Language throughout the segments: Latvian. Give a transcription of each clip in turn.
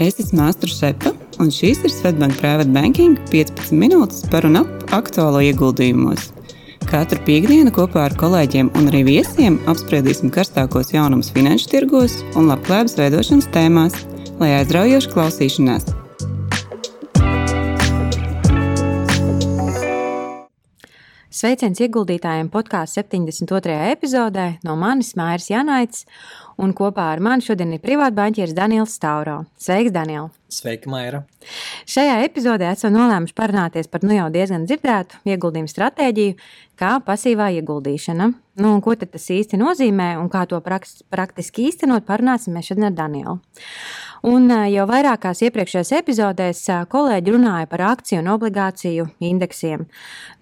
Es esmu Astra Šepa, un šīs ir Svetbank Private Banking 15 minūtes par un ap aktuālo ieguldījumos. Katru piekdienu kopā ar kolēģiem un arī viesiem apspriedīsim karstākos jaunumus finanšu tirgos un labklājības veidošanas tēmās, lai aizraujoši klausīšanās. Sveiciens ieguldītājiem podkāstu 72. epizodē no manis Mairis Janaits, un kopā ar mani šodien ir privātbanķieris Daniels Stauro. Sveiks, Daniel! Sveika, Maira! Šajā epizodē esam nolēmuši parunāties par nu jau diezgan dzirdētu ieguldījumu stratēģiju, kā pasīvā ieguldīšana. Nu, ko tas īsti nozīmē un kā to praktiski īstenot, parunāsim šodien ar Danielu. Un jau vairākās iepriekšējās epizodēs kolēģi runāja par akciju un obligāciju indeksiem.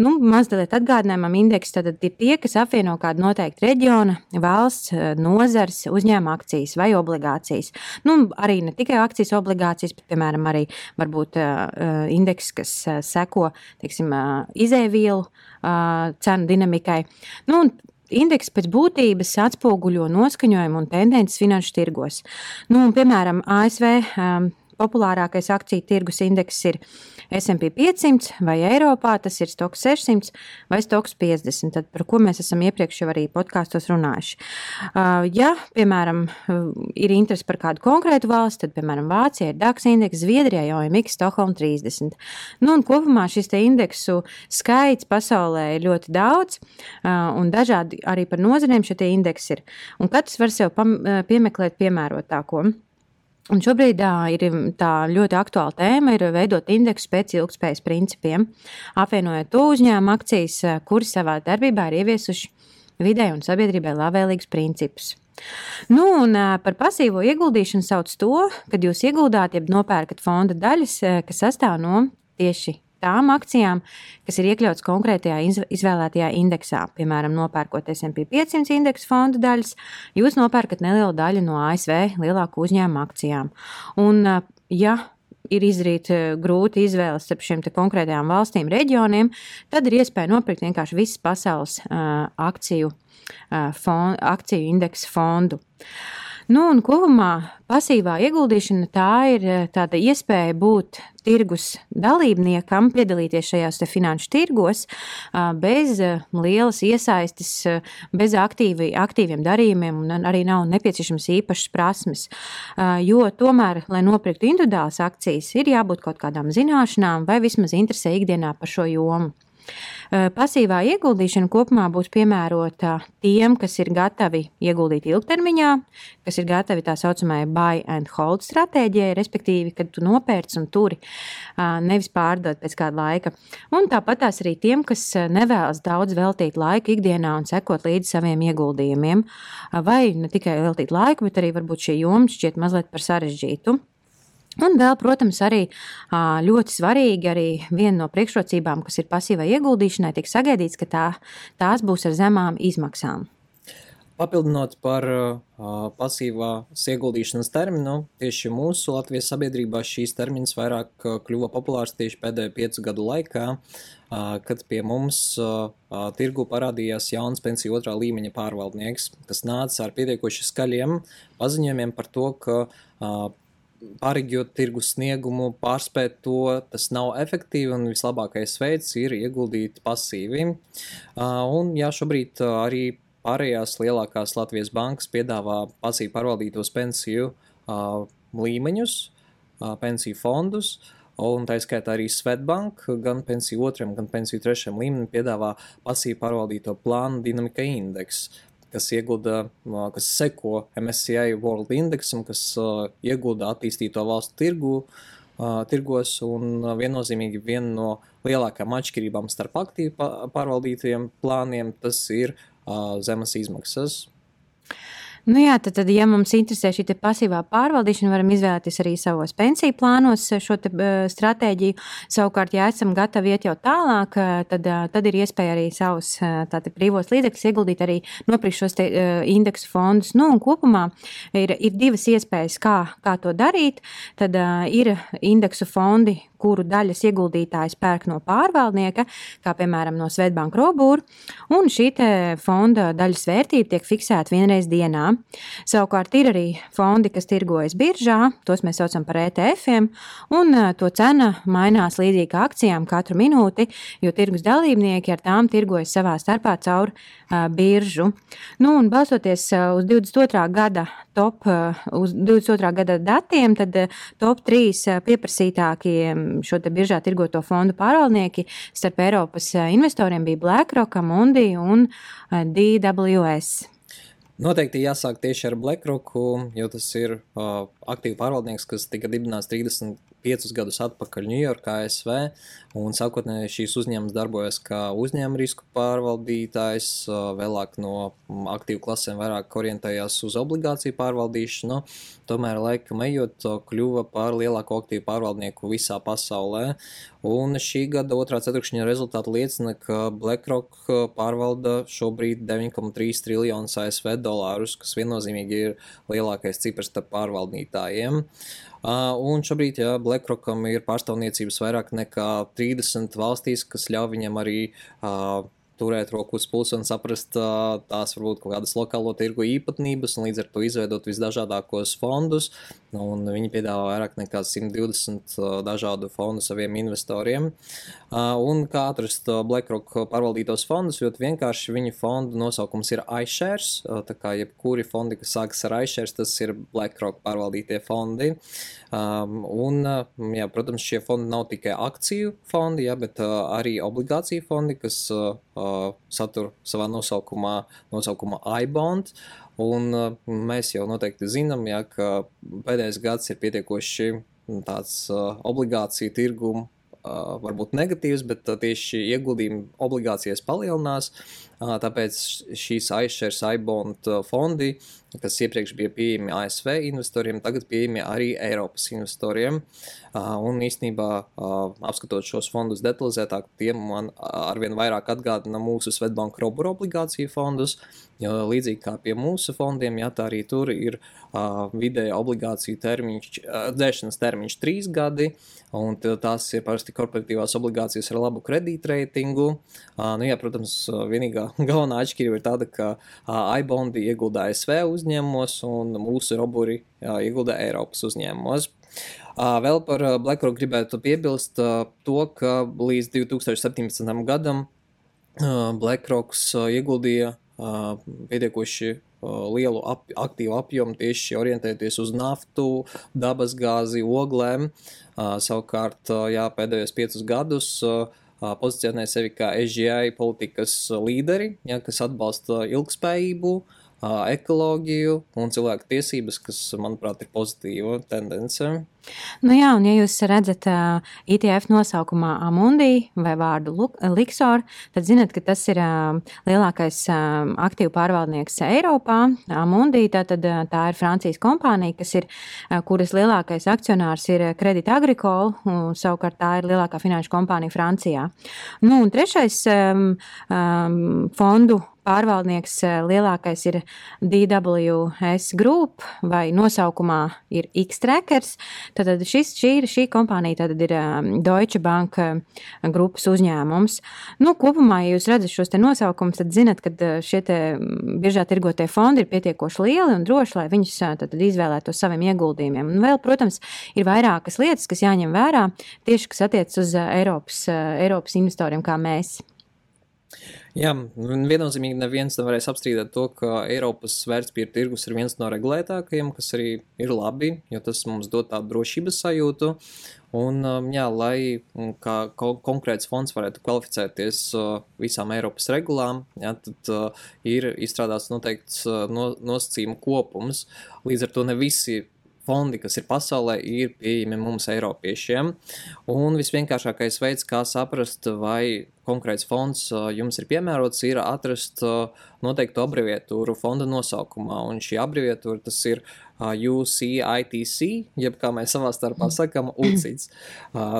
Nu, mazliet atgādinājumam, indeksi tad ir tie, kas apvieno kādu noteiktu reģiona, valsts, nozars, uzņēmuma akcijas vai obligācijas. Nu, arī ne tikai akcijas, obligācijas, bet, piemēram, arī varbūt uh, indeks, kas seko teiksim, uh, izēvielu uh, cenu dinamikai. Nu, Indeks pēc būtības atspoguļo noskaņojumu un tendences finanšu tirgos. Nu, piemēram, ASV um, populārākais akciju tirgus indeks ir SP 500 vai Eiropā tas ir Stoks 600 vai Stoks 50, tad par ko mēs esam iepriekš jau arī podkāstos runājuši. Uh, ja, piemēram, ir interesi par kādu konkrētu valsti, tad, piemēram, Vācija ir DAX indeks, Zviedrijā jau ir MIX Stokholm 30. Nu, un kopumā šis te indeksu skaits pasaulē ir ļoti daudz, uh, un dažādi arī par nozarēm šie indeksi ir. Un katrs var sev piemeklēt piemērotāko. Un šobrīd ir tā ļoti aktuāla tēma, ir veidot indeksu pēc ilgspējas principiem, apvienojot to uzņēmumu akcijas, kuri savā darbībā ir ieviesuši vidē un sabiedrībai labvēlīgus principus. Nu, un par pasīvo ieguldīšanu sauc to, kad jūs ieguldāt, jeb nopērkat fonda daļas, kas sastāv no tieši tām akcijām, kas ir iekļautas konkrētajā izvēlētajā indeksā. Piemēram, nopērkot SP 500 indeksu fondu daļas, jūs nopērkat nelielu daļu no ASV lielāku uzņēmumu akcijām. Un, ja ir izdarīt grūti izvēles starp šiem konkrētajām valstīm, reģioniem, tad ir iespēja nopirkt vienkārši visas pasaules uh, akciju, uh, fond, akciju indeksu fondu. Uh, Nu, un kopumā pasīvā ieguldīšana tā ir eh, tāda iespēja būt tirgus dalībniekam, piedalīties šajās finanšu tirgos bez lielas iesaistes, bez aktīvi, aktīviem darījumiem, un arī nav nepieciešams īpašas prasmes. Jo tomēr, lai nopirktu individuālas akcijas, ir jābūt kaut kādām zināšanām vai vismaz interesē ikdienā par šo jomu. Eh, pasīvā ieguldīšana kopumā būs piemērota tiem, kas ir gatavi ieguldīt ilgtermiņā, kas ir gatavi tā saucamajai buy and hold stratēģijai, respektīvi, kad tu nopērci un turi, nevis pārdod pēc kāda laika. Un tāpat tās arī tiem, kas nevēlas daudz veltīt laiku ikdienā un sekot līdzi saviem ieguldījumiem, vai ne tikai veltīt laiku, bet arī varbūt šie jomas šķiet mazliet par sarežģītu. Un vēl, protams, arī ļoti svarīgi, arī viena no priekšrocībām, kas ir pasīvai ieguldīšanai, tiek sagaidīts, ka tā, tās būs ar zemām izmaksām. Papildinot par pasīvās ieguldīšanas terminu, tieši mūsu Latvijas sabiedrībā šīs termins vairāk kļuva populārs tieši pēdējo piecu gadu laikā, kad pie mums tirgu parādījās jauns pensiju otrā līmeņa pārvaldnieks, kas nāca ar pietiekoši skaļiem paziņojumiem par to, ka pārreģot tirgus sniegumu, pārspēt to, tas nav efektīvi un vislabākais veids ir ieguldīt pasīvi. Un jā, šobrīd arī pārējās lielākās Latvijas bankas piedāvā pasīvi pārvaldītos pensiju līmeņus, pensiju fondus. Un tā skaitā arī Svetbank, gan pensiju otram, gan pensiju trešajam līmenim piedāvā pasīvi pārvaldīto plānu dinamika indeksu kas iegulda, kas seko MSCI World Indexam, kas iegulda attīstīto valstu tirgu, tirgos, un viennozīmīgi viena no lielākajām atšķirībām starp aktīvi pārvaldītajiem plāniem tas ir zemes izmaksas. Nu jā, tad, tad, ja mums interesē šī pasīvā pārvaldīšana, varam izvēlēties arī savos pensiju plānos šo te, uh, stratēģiju. Savukārt, ja esam gatavi iet jau tālāk, tad, uh, tad ir iespēja arī savus uh, brīvos līdzekļus ieguldīt, arī nopirkt šos te, uh, indeksu fondus. Nu, kopumā ir, ir divas iespējas, kā, kā to darīt. Tad uh, ir indeksu fondi, kuru daļas ieguldītājs pērk no pārvaldnieka, kā piemēram no Svetbanka Robūra, un šī fonda daļas vērtība tiek fiksēta vienreiz dienā. Savukārt ir arī fondi, kas tirgojas biržā, tos mēs saucam par ETF-iem, un to cena mainās līdzīgi kā akcijām katru minūti, jo tirgus dalībnieki ar tām tirgojas savā starpā caur uh, biržu. Nu, un balstoties uz 22. gada top, uz 22. gada datiem, tad top 3 pieprasītākie šo te biržā tirgoto fondu pārvaldnieki starp Eiropas investoriem bija BlackRock, Amundi un DWS. Noteikti jāsāk tieši ar BlackRock, jo tas ir uh, aktīvu pārvaldnieks, kas tika dibināts 35 gadus atpakaļ Ņujorkā, ASV. Un sākotnēji šīs uzņēmums darbojas kā uzņēmuma risku pārvaldītājs, vēlāk no aktīvu klasēm vairāk orientējās uz obligāciju pārvaldīšanu. Tomēr laikam ejot, kļuva par lielāko aktīvu pārvaldnieku visā pasaulē. Un šī gada otrā ceturkšņa rezultāti liecina, ka BlackRock pārvalda šobrīd 9,3 triljonus ASV dolārus, kas viennozīmīgi ir lielākais cipars starp pārvaldītājiem. Un šobrīd, ja BlackRockam ir pārstāvniecības vairāk nekā 30 valstīs, kas ļauj viņam arī turēt roku uz pulsa un saprast tās varbūt kaut kādas lokālo tirgu īpatnības un līdz ar to izveidot visdažādākos fondus. Un viņi piedāvā vairāk nekā 120 uh, dažādu fondu saviem investoriem. Un kā atrast BlackRock pārvaldītos fondus, ļoti vienkārši viņu fondu nosaukums ir iShares. Tā kā jebkuri fondi, kas sākas ar iShares, tas ir BlackRock pārvaldītie fondi. Un, jā, protams, šie fondi nav tikai akciju fondi, jā, bet arī obligāciju fondi, kas satur savā nosaukumā, nosaukumā iBond. Un mēs jau noteikti zinām, ja, ka pēdējais gads ir pietiekoši tāds obligāciju tirgumu varbūt negatīvs, bet tieši ieguldījumi obligācijas palielinās. Tāpēc šīs iShares, iBond fondi, kas iepriekš bija pieejami ASV investoriem, tagad pieejami arī Eiropas investoriem. Un īstenībā, apskatot šos fondus detalizētāk, tie man arvien vairāk atgādina mūsu Svetbanka Robur obligāciju fondus, jo līdzīgi kā pie mūsu fondiem, jā, tā arī tur ir vidēja obligāciju termiņš, dzēšanas termiņš trīs gadi, un tās ir parasti korporatīvās obligācijas ar labu kredītreitingu. Nu, jā, protams, vienīgā galvenā atšķirība ir tāda, ka iBondi iegulda ASV uzņēmumos un mūsu roburi iegulda Eiropas uzņēmumos. Vēl par BlackRock gribētu piebilst to, ka līdz 2017. gadam BlackRocks ieguldīja pietiekoši lielu ap, aktīvu apjomu tieši orientēties uz naftu, dabasgāzi, oglēm. Savukārt, jā, pēdējos piecus gadus pozicionē sevi kā EGI politikas līderi, ja, kas atbalsta ilgspējību, ekoloģiju un cilvēku tiesības, kas, manuprāt, ir pozitīva tendence. Nu jā, un ja jūs redzat uh, ITF nosaukumā Amundi vai vārdu Liksor, tad zinat, ka tas ir uh, lielākais uh, aktīvu pārvaldnieks Eiropā. Amundi tā, tad, uh, tā ir Francijas kompānija, kas ir, uh, kuras lielākais akcionārs ir Credit Agricole, un savukārt tā ir lielākā finanšu kompānija Francijā. Nu, un trešais um, um, fondu pārvaldnieks lielākais ir DWS Group vai nosaukumā ir X-Trackers. Tad šis, šī, šī kompānija ir um, Deutsche Bank um, grupas uzņēmums. Nu, kopumā, ja jūs redzat šos nosaukumus, tad zinat, ka uh, šie mm, biežā tirgotie fondi ir pietiekoši lieli un droši, lai viņus uh, izvēlētos saviem ieguldījumiem. Un vēl, protams, ir vairākas lietas, kas jāņem vērā tieši kas attiecas uz uh, Eiropas, Eiropas investoriem kā mēs. Jā, viennozīmīgi neviens nevarēs apstrīdēt to, ka Eiropas vērtspapīra tirgus ir viens no regulētākajiem, kas arī ir labi, jo tas mums dod tādu drošības sajūtu. Un, um, jā, lai kā konkrēts fonds varētu kvalificēties uh, visām Eiropas regulām, jā, tad uh, ir izstrādāts noteikts uh, nosacījumu kopums. Līdz ar to ne visi fondi, kas ir pasaulē, ir pieejami mums, Eiropiešiem. Un visvienkāršākais veids, kā saprast, vai konkrēts fonds jums ir piemērots, ir atrast noteiktu abreviatūru fonda nosaukumā. Un šī abreviatūra tas ir UCITC, jeb kā mēs savā starpā sakām, UCITS.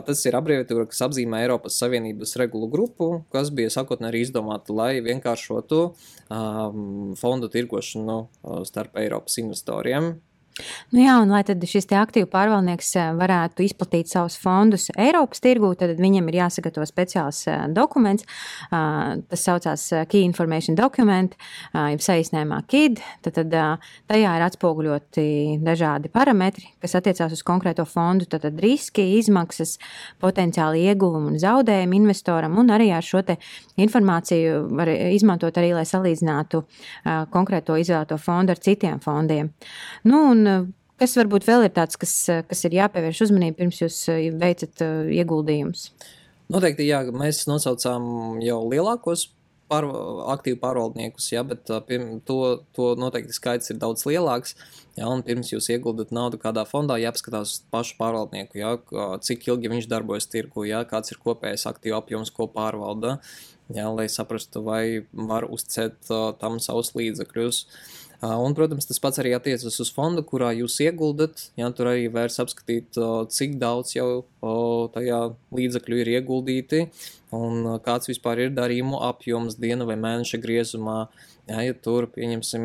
Tas ir abreviatūra, kas apzīmē Eiropas Savienības regulu grupu, kas bija sākotnēji izdomāta, lai vienkāršotu fondu tirgošanu starp Eiropas investoriem. Nu jā, un lai šis aktīvu pārvaldnieks eh, varētu izplatīt savus fondus Eiropas tirgū, tad viņam ir jāsagatavo speciāls eh, dokuments. Tas saucās Key Information Document, jeb saīsinājumā KID. Tad, tad tajā ir atspoguļoti dažādi parametri, kas attiecās uz konkrēto fondu. Tad, tad riski, izmaksas, potenciāli ieguvumi un zaudējumi investoram, un arī ar šo informāciju var izmantot arī, lai salīdzinātu konkrēto izvēlēto fondu ar citiem fondiem. Nu, un Kas varbūt vēl ir tāds, kas, kas ir jāpievērš uzmanība pirms jūs eh, veicat ieguldījumus? Noteikti, jā, mēs nosaucām jau lielākos pār, aktīvu pārvaldniekus, jā, bet pirm, to, to noteikti skaits ir daudz lielāks. Jā, un pirms jūs ieguldat naudu kādā fondā, jāpaskatās uz pašu pārvaldnieku, jā, cik ilgi viņš darbojas tirgu, jā, kāds ir kopējais aktīvu apjoms, ko pārvalda, jā, lai saprastu, vai var uzticēt uh, tam savus līdzekļus. Uh, Un, protams, tas pats arī attiecas uz fondu, kurā jūs ieguldat. Jā, tur arī vērts apskatīt, cik daudz jau tajā līdzekļu ir ieguldīti un kāds vispār ir darījumu apjoms diena vai mēneša griezumā. Jā, ja tur, pieņemsim,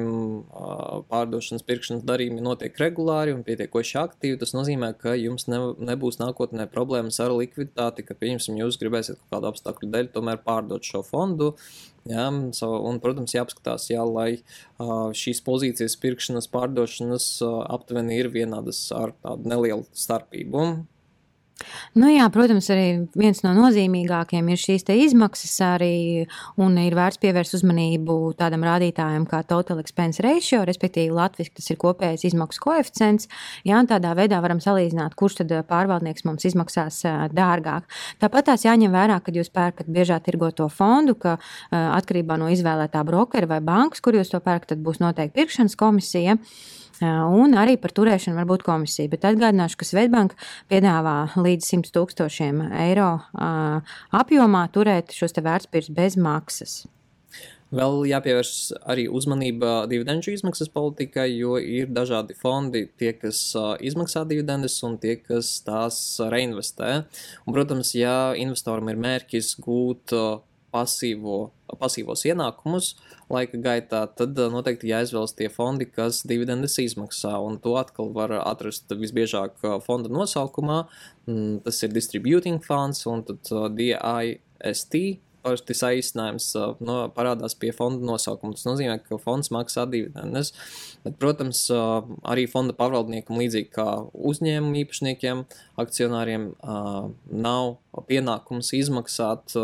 pārdošanas, pirkšanas darījumi notiek regulāri un pietiekoši aktīvi, tas nozīmē, ka jums ne, nebūs nākotnē problēmas ar likviditāti, ka, pieņemsim, jūs gribēsiet kaut kādu apstākļu dēļ tomēr pārdot šo fondu. Jā, un, protams, jāapskatās, jā, lai šīs pozīcijas pirkšanas, pārdošanas aptuveni ir vienādas ar tādu nelielu starpību. Nu jā, protams, arī viens no nozīmīgākajiem ir šīs izmaksas, arī, un ir vērts pievērst uzmanību tādam rādītājam kā total expense ratio, respektīvi Latvijas, tas ir kopējais izmaksu koeficients. Jā, tādā veidā varam salīdzināt, kurš tad pārvaldnieks mums izmaksās dārgāk. Tāpat tās jāņem vērā, kad jūs pērkat biežā tirgoto fondu, ka atkarībā no izvēlētā brokera vai bankas, kur jūs to pērkat, tad būs noteikti pirkšanas komisija. Un arī par turēšanu var būt komisija. Bet atgādināšu, ka Svetbanka piedāvā līdz 100 tūkstošiem eiro apjomā turēt šos vērtspapīrus bez maksas. Vēl jāpievērš arī uzmanība dividendžu izmaksas politikai, jo ir dažādi fondi, tie, kas izmaksā dividendes un tie, kas tās reinvestē. Un, protams, ja investoram ir mērķis gūt pasīvo, pasīvos ienākumus laika gaitā, tad uh, noteikti jāizvēlas tie fondi, kas dividendes izmaksā. Un to atkal var atrast visbiežāk uh, fonda nosaukumā. Mm, tas ir Distributing Funds un uh, DIST. Parasti saīsinājums no, parādās pie fonda nosaukuma. Tas nozīmē, ka fonds maksā dividendes. Bet, protams, arī fonda pārvaldniekam, līdzīgi kā uzņēmumu īpašniekiem, akcionāriem, nav pienākums izmaksāt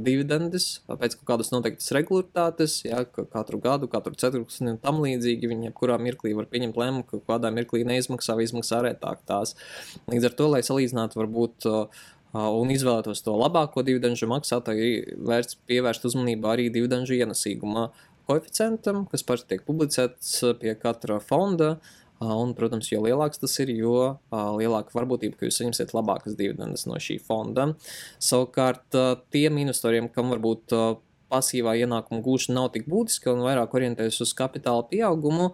dividendes pēc kaut kādas noteiktas regularitātes, ja, katru gadu, katru ceturksni un tam līdzīgi. Viņi jebkurā mirklī var pieņemt lēmumu, ka kādā mirklī neizmaksā vai izmaksā retāk tās. Līdz ar to, lai salīdzinātu varbūt un izvēlētos to labāko dividendžu maksātāju, vērts pievērst uzmanību arī dividendžu ienesīguma koeficientam, kas parasti tiek publicēts pie katra fonda. Un, protams, jo lielāks tas ir, jo lielāka varbūtība, ka jūs saņemsiet labākas dividendes no šī fonda. Savukārt, tiem investoriem, kam varbūt pasīvā ienākuma gūšana nav tik būtiska un vairāk orientējas uz kapitāla pieaugumu,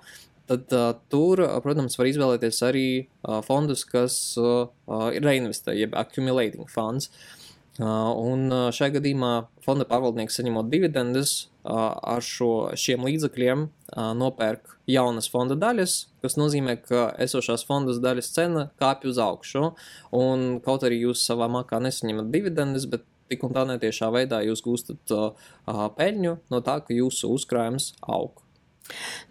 tad uh, tur, protams, var izvēlēties arī uh, fondus, kas uh, ir reinvestē, jeb accumulating funds. Uh, un šajā gadījumā fonda pārvaldnieks saņemot dividendes ar šo, šiem līdzekļiem nopērk jaunas fonda daļas, kas nozīmē, ka esošās fonda daļas cena kāpj uz augšu. Un kaut arī jūs savā makā nesaņemat dividendes, bet tik un tā netiešā veidā jūs gūstat uh, peļņu no tā, ka jūsu uzkrājums aug.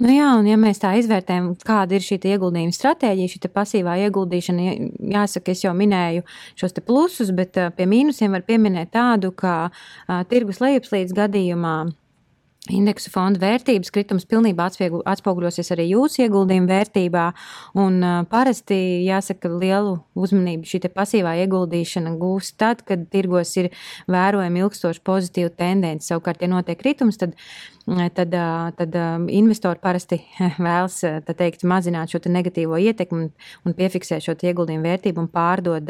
Nu jā, un ja mēs tā izvērtējam, kāda ir šī ieguldījuma stratēģija, šī pasīvā ieguldīšana, jāsaka, es jau minēju šos plusus, bet pie mīnusiem var pieminēt tādu, ka tirgus lejupslīdes gadījumā Indeksu fonda vērtības kritums pilnībā atspoguļosies arī jūsu ieguldījuma vērtībā. Un, parasti jāsaka, ka lielu uzmanību šī pasīvā ieguldīšana gūs tad, kad tirgos ir vērojama ilgstoša pozitīva tendence. Savukārt, ja notiek kritums, tad tad, tad investori parasti vēlas teikt, mazināt šo negatīvo ietekmi un, piefiksēt šo ieguldījumu vērtību un pārdod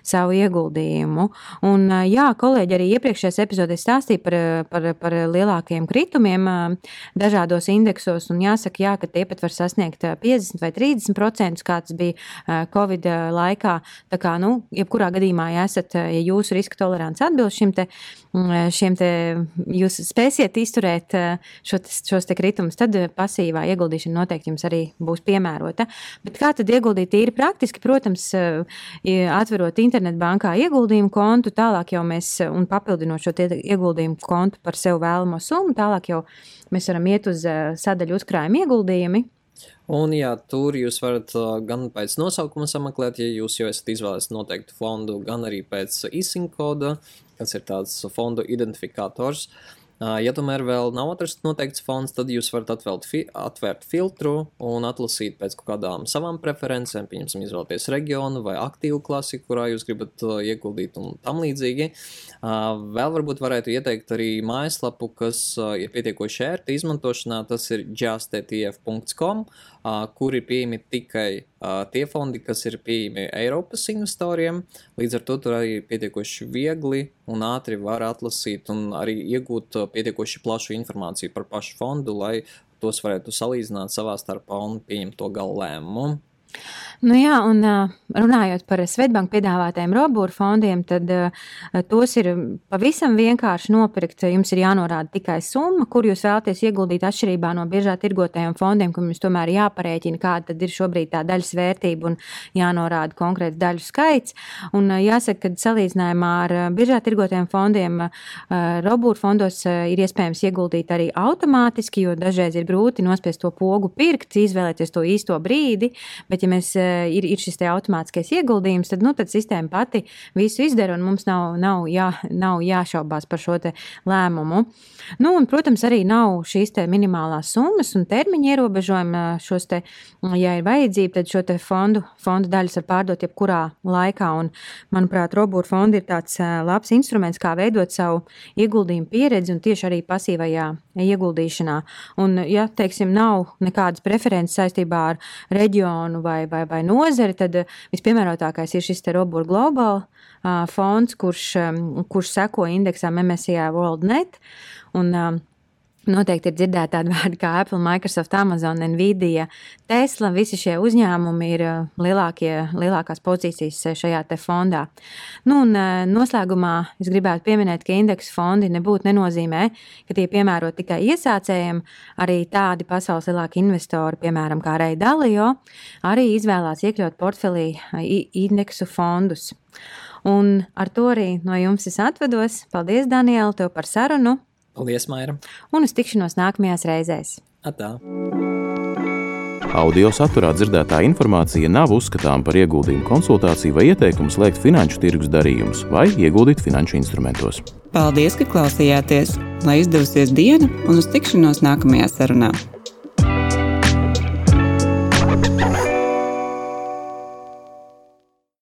savu ieguldījumu. Un, jā, kolēģi arī iepriekšējās epizodēs stāstīja par, par, par lielākajiem kritumiem kritumiem dažādos indeksos. Un jāsaka, jā, ka tie pat var sasniegt 50 vai 30%, kā tas bija Covid laikā. Tā kā, nu, jebkurā gadījumā, ja esat, ja jūsu riska tolerants atbilst šim te, šiem te, jūs spēsiet izturēt šo, šos te kritumus, tad pasīvā ieguldīšana noteikti jums arī būs piemērota. Bet kā tad ieguldīt tīri praktiski? Protams, atverot internetbankā ieguldījumu kontu, tālāk jau mēs un papildinot šo ieguldījumu kontu par sev vēlamo summu, tālāk jau mēs varam iet uz sadaļu uzkrājuma ieguldījumi. Un, jā, tur jūs varat gan pēc nosaukuma sameklēt, ja jūs jau esat izvēlējies noteiktu fondu, gan arī pēc ISIN koda, kas ir tāds fondu identifikators. Uh, Ja tomēr vēl nav atrasts noteikts fonds, tad jūs varat atvērt, fi atvērt filtru un atlasīt pēc kādām savām preferencēm, pieņemsim, izvēlēties reģionu vai aktīvu klasi, kurā jūs gribat ieguldīt un tam līdzīgi. Vēl varbūt varētu ieteikt arī mājaslapu, kas ir pietiekoši ērta izmantošanā, tas ir justetf.com, kur ir pieejami tikai tie fondi, kas ir pieejami Eiropas investoriem. Līdz ar to tur arī pietiekoši viegli un ātri var atlasīt un arī iegūt pietiekoši plašu informāciju par pašu fondu, lai tos varētu salīdzināt savā starpā un pieņemt to galu lēmumu. Nu jā, un runājot par Svetbanku piedāvātajiem robūru fondiem, tad tos ir pavisam vienkārši nopirkt. Jums ir jānorāda tikai summa, kur jūs vēlaties ieguldīt atšķirībā no biežā tirgotajiem fondiem, kur jums tomēr jāparēķina, kāda tad ir šobrīd tā daļas vērtība un jānorāda konkrēts daļu skaits. Un jāsaka, ka salīdzinājumā ar biežā tirgotajiem fondiem, robūru fondos ir iespējams ieguldīt arī automātiski, jo dažreiz ir grūti nospiest to pogu pirkt, izvēlēties to īsto brīdi. Bet, ja mēs ir, ir šis automātiskais ieguldījums, tad, nu, tad sistēma pati visu izdara un mums nav, nav, jā, nav jāšaubās par šo lēmumu. Nu, un, protams, arī nav šīs minimālās summas un termiņa ierobežojumi. Eh, šos te, ja ir vajadzība, tad šo fondu, fondu daļas var pārdot jebkurā laikā. Un, manuprāt, Robūra fonda ir tāds eh, labs instruments, kā veidot savu ieguldījumu pieredzi un tieši arī pasīvajā ieguldīšanā. Un, ja, teiksim, nav nekādas preferences saistībā ar reģionu vai, vai, vai nozari, tad vispiemērotākais ir šis Robūra Global fonds, kurš, kurš seko indeksam MSCI WorldNet. Un, Noteikti ir dzirdēti tādi vārdi kā Apple, Microsoft, Amazon, Nvidia, Tesla. Visi šie uzņēmumi ir uh, lielākie, lielākās pozīcijas uh, šajā fondā. Nu, un, uh, noslēgumā es gribētu pieminēt, ka indeksu fondi nebūtu nenozīmē, ka tie piemēro tikai iesācējiem. Arī tādi pasaules lielākie investori, piemēram, kā Reida Dalio, arī izvēlās iekļaut portfelī indeksu fondus. Un ar to arī no jums es atvedos. Paldies, Daniela, tev par sarunu! Paldies, Maira! Un uz tikšanos nākamajās reizēs! Atā. Audio saturā dzirdētā informācija nav uzskatāms par ieguldījumu konsultāciju vai ieteikumu slēgt finanšu tirgus darījumus vai ieguldīt finanšu instrumentos. Paldies, ka klausījāties! Lai izdevusies diena un uz tikšanos nākamajā sarunā!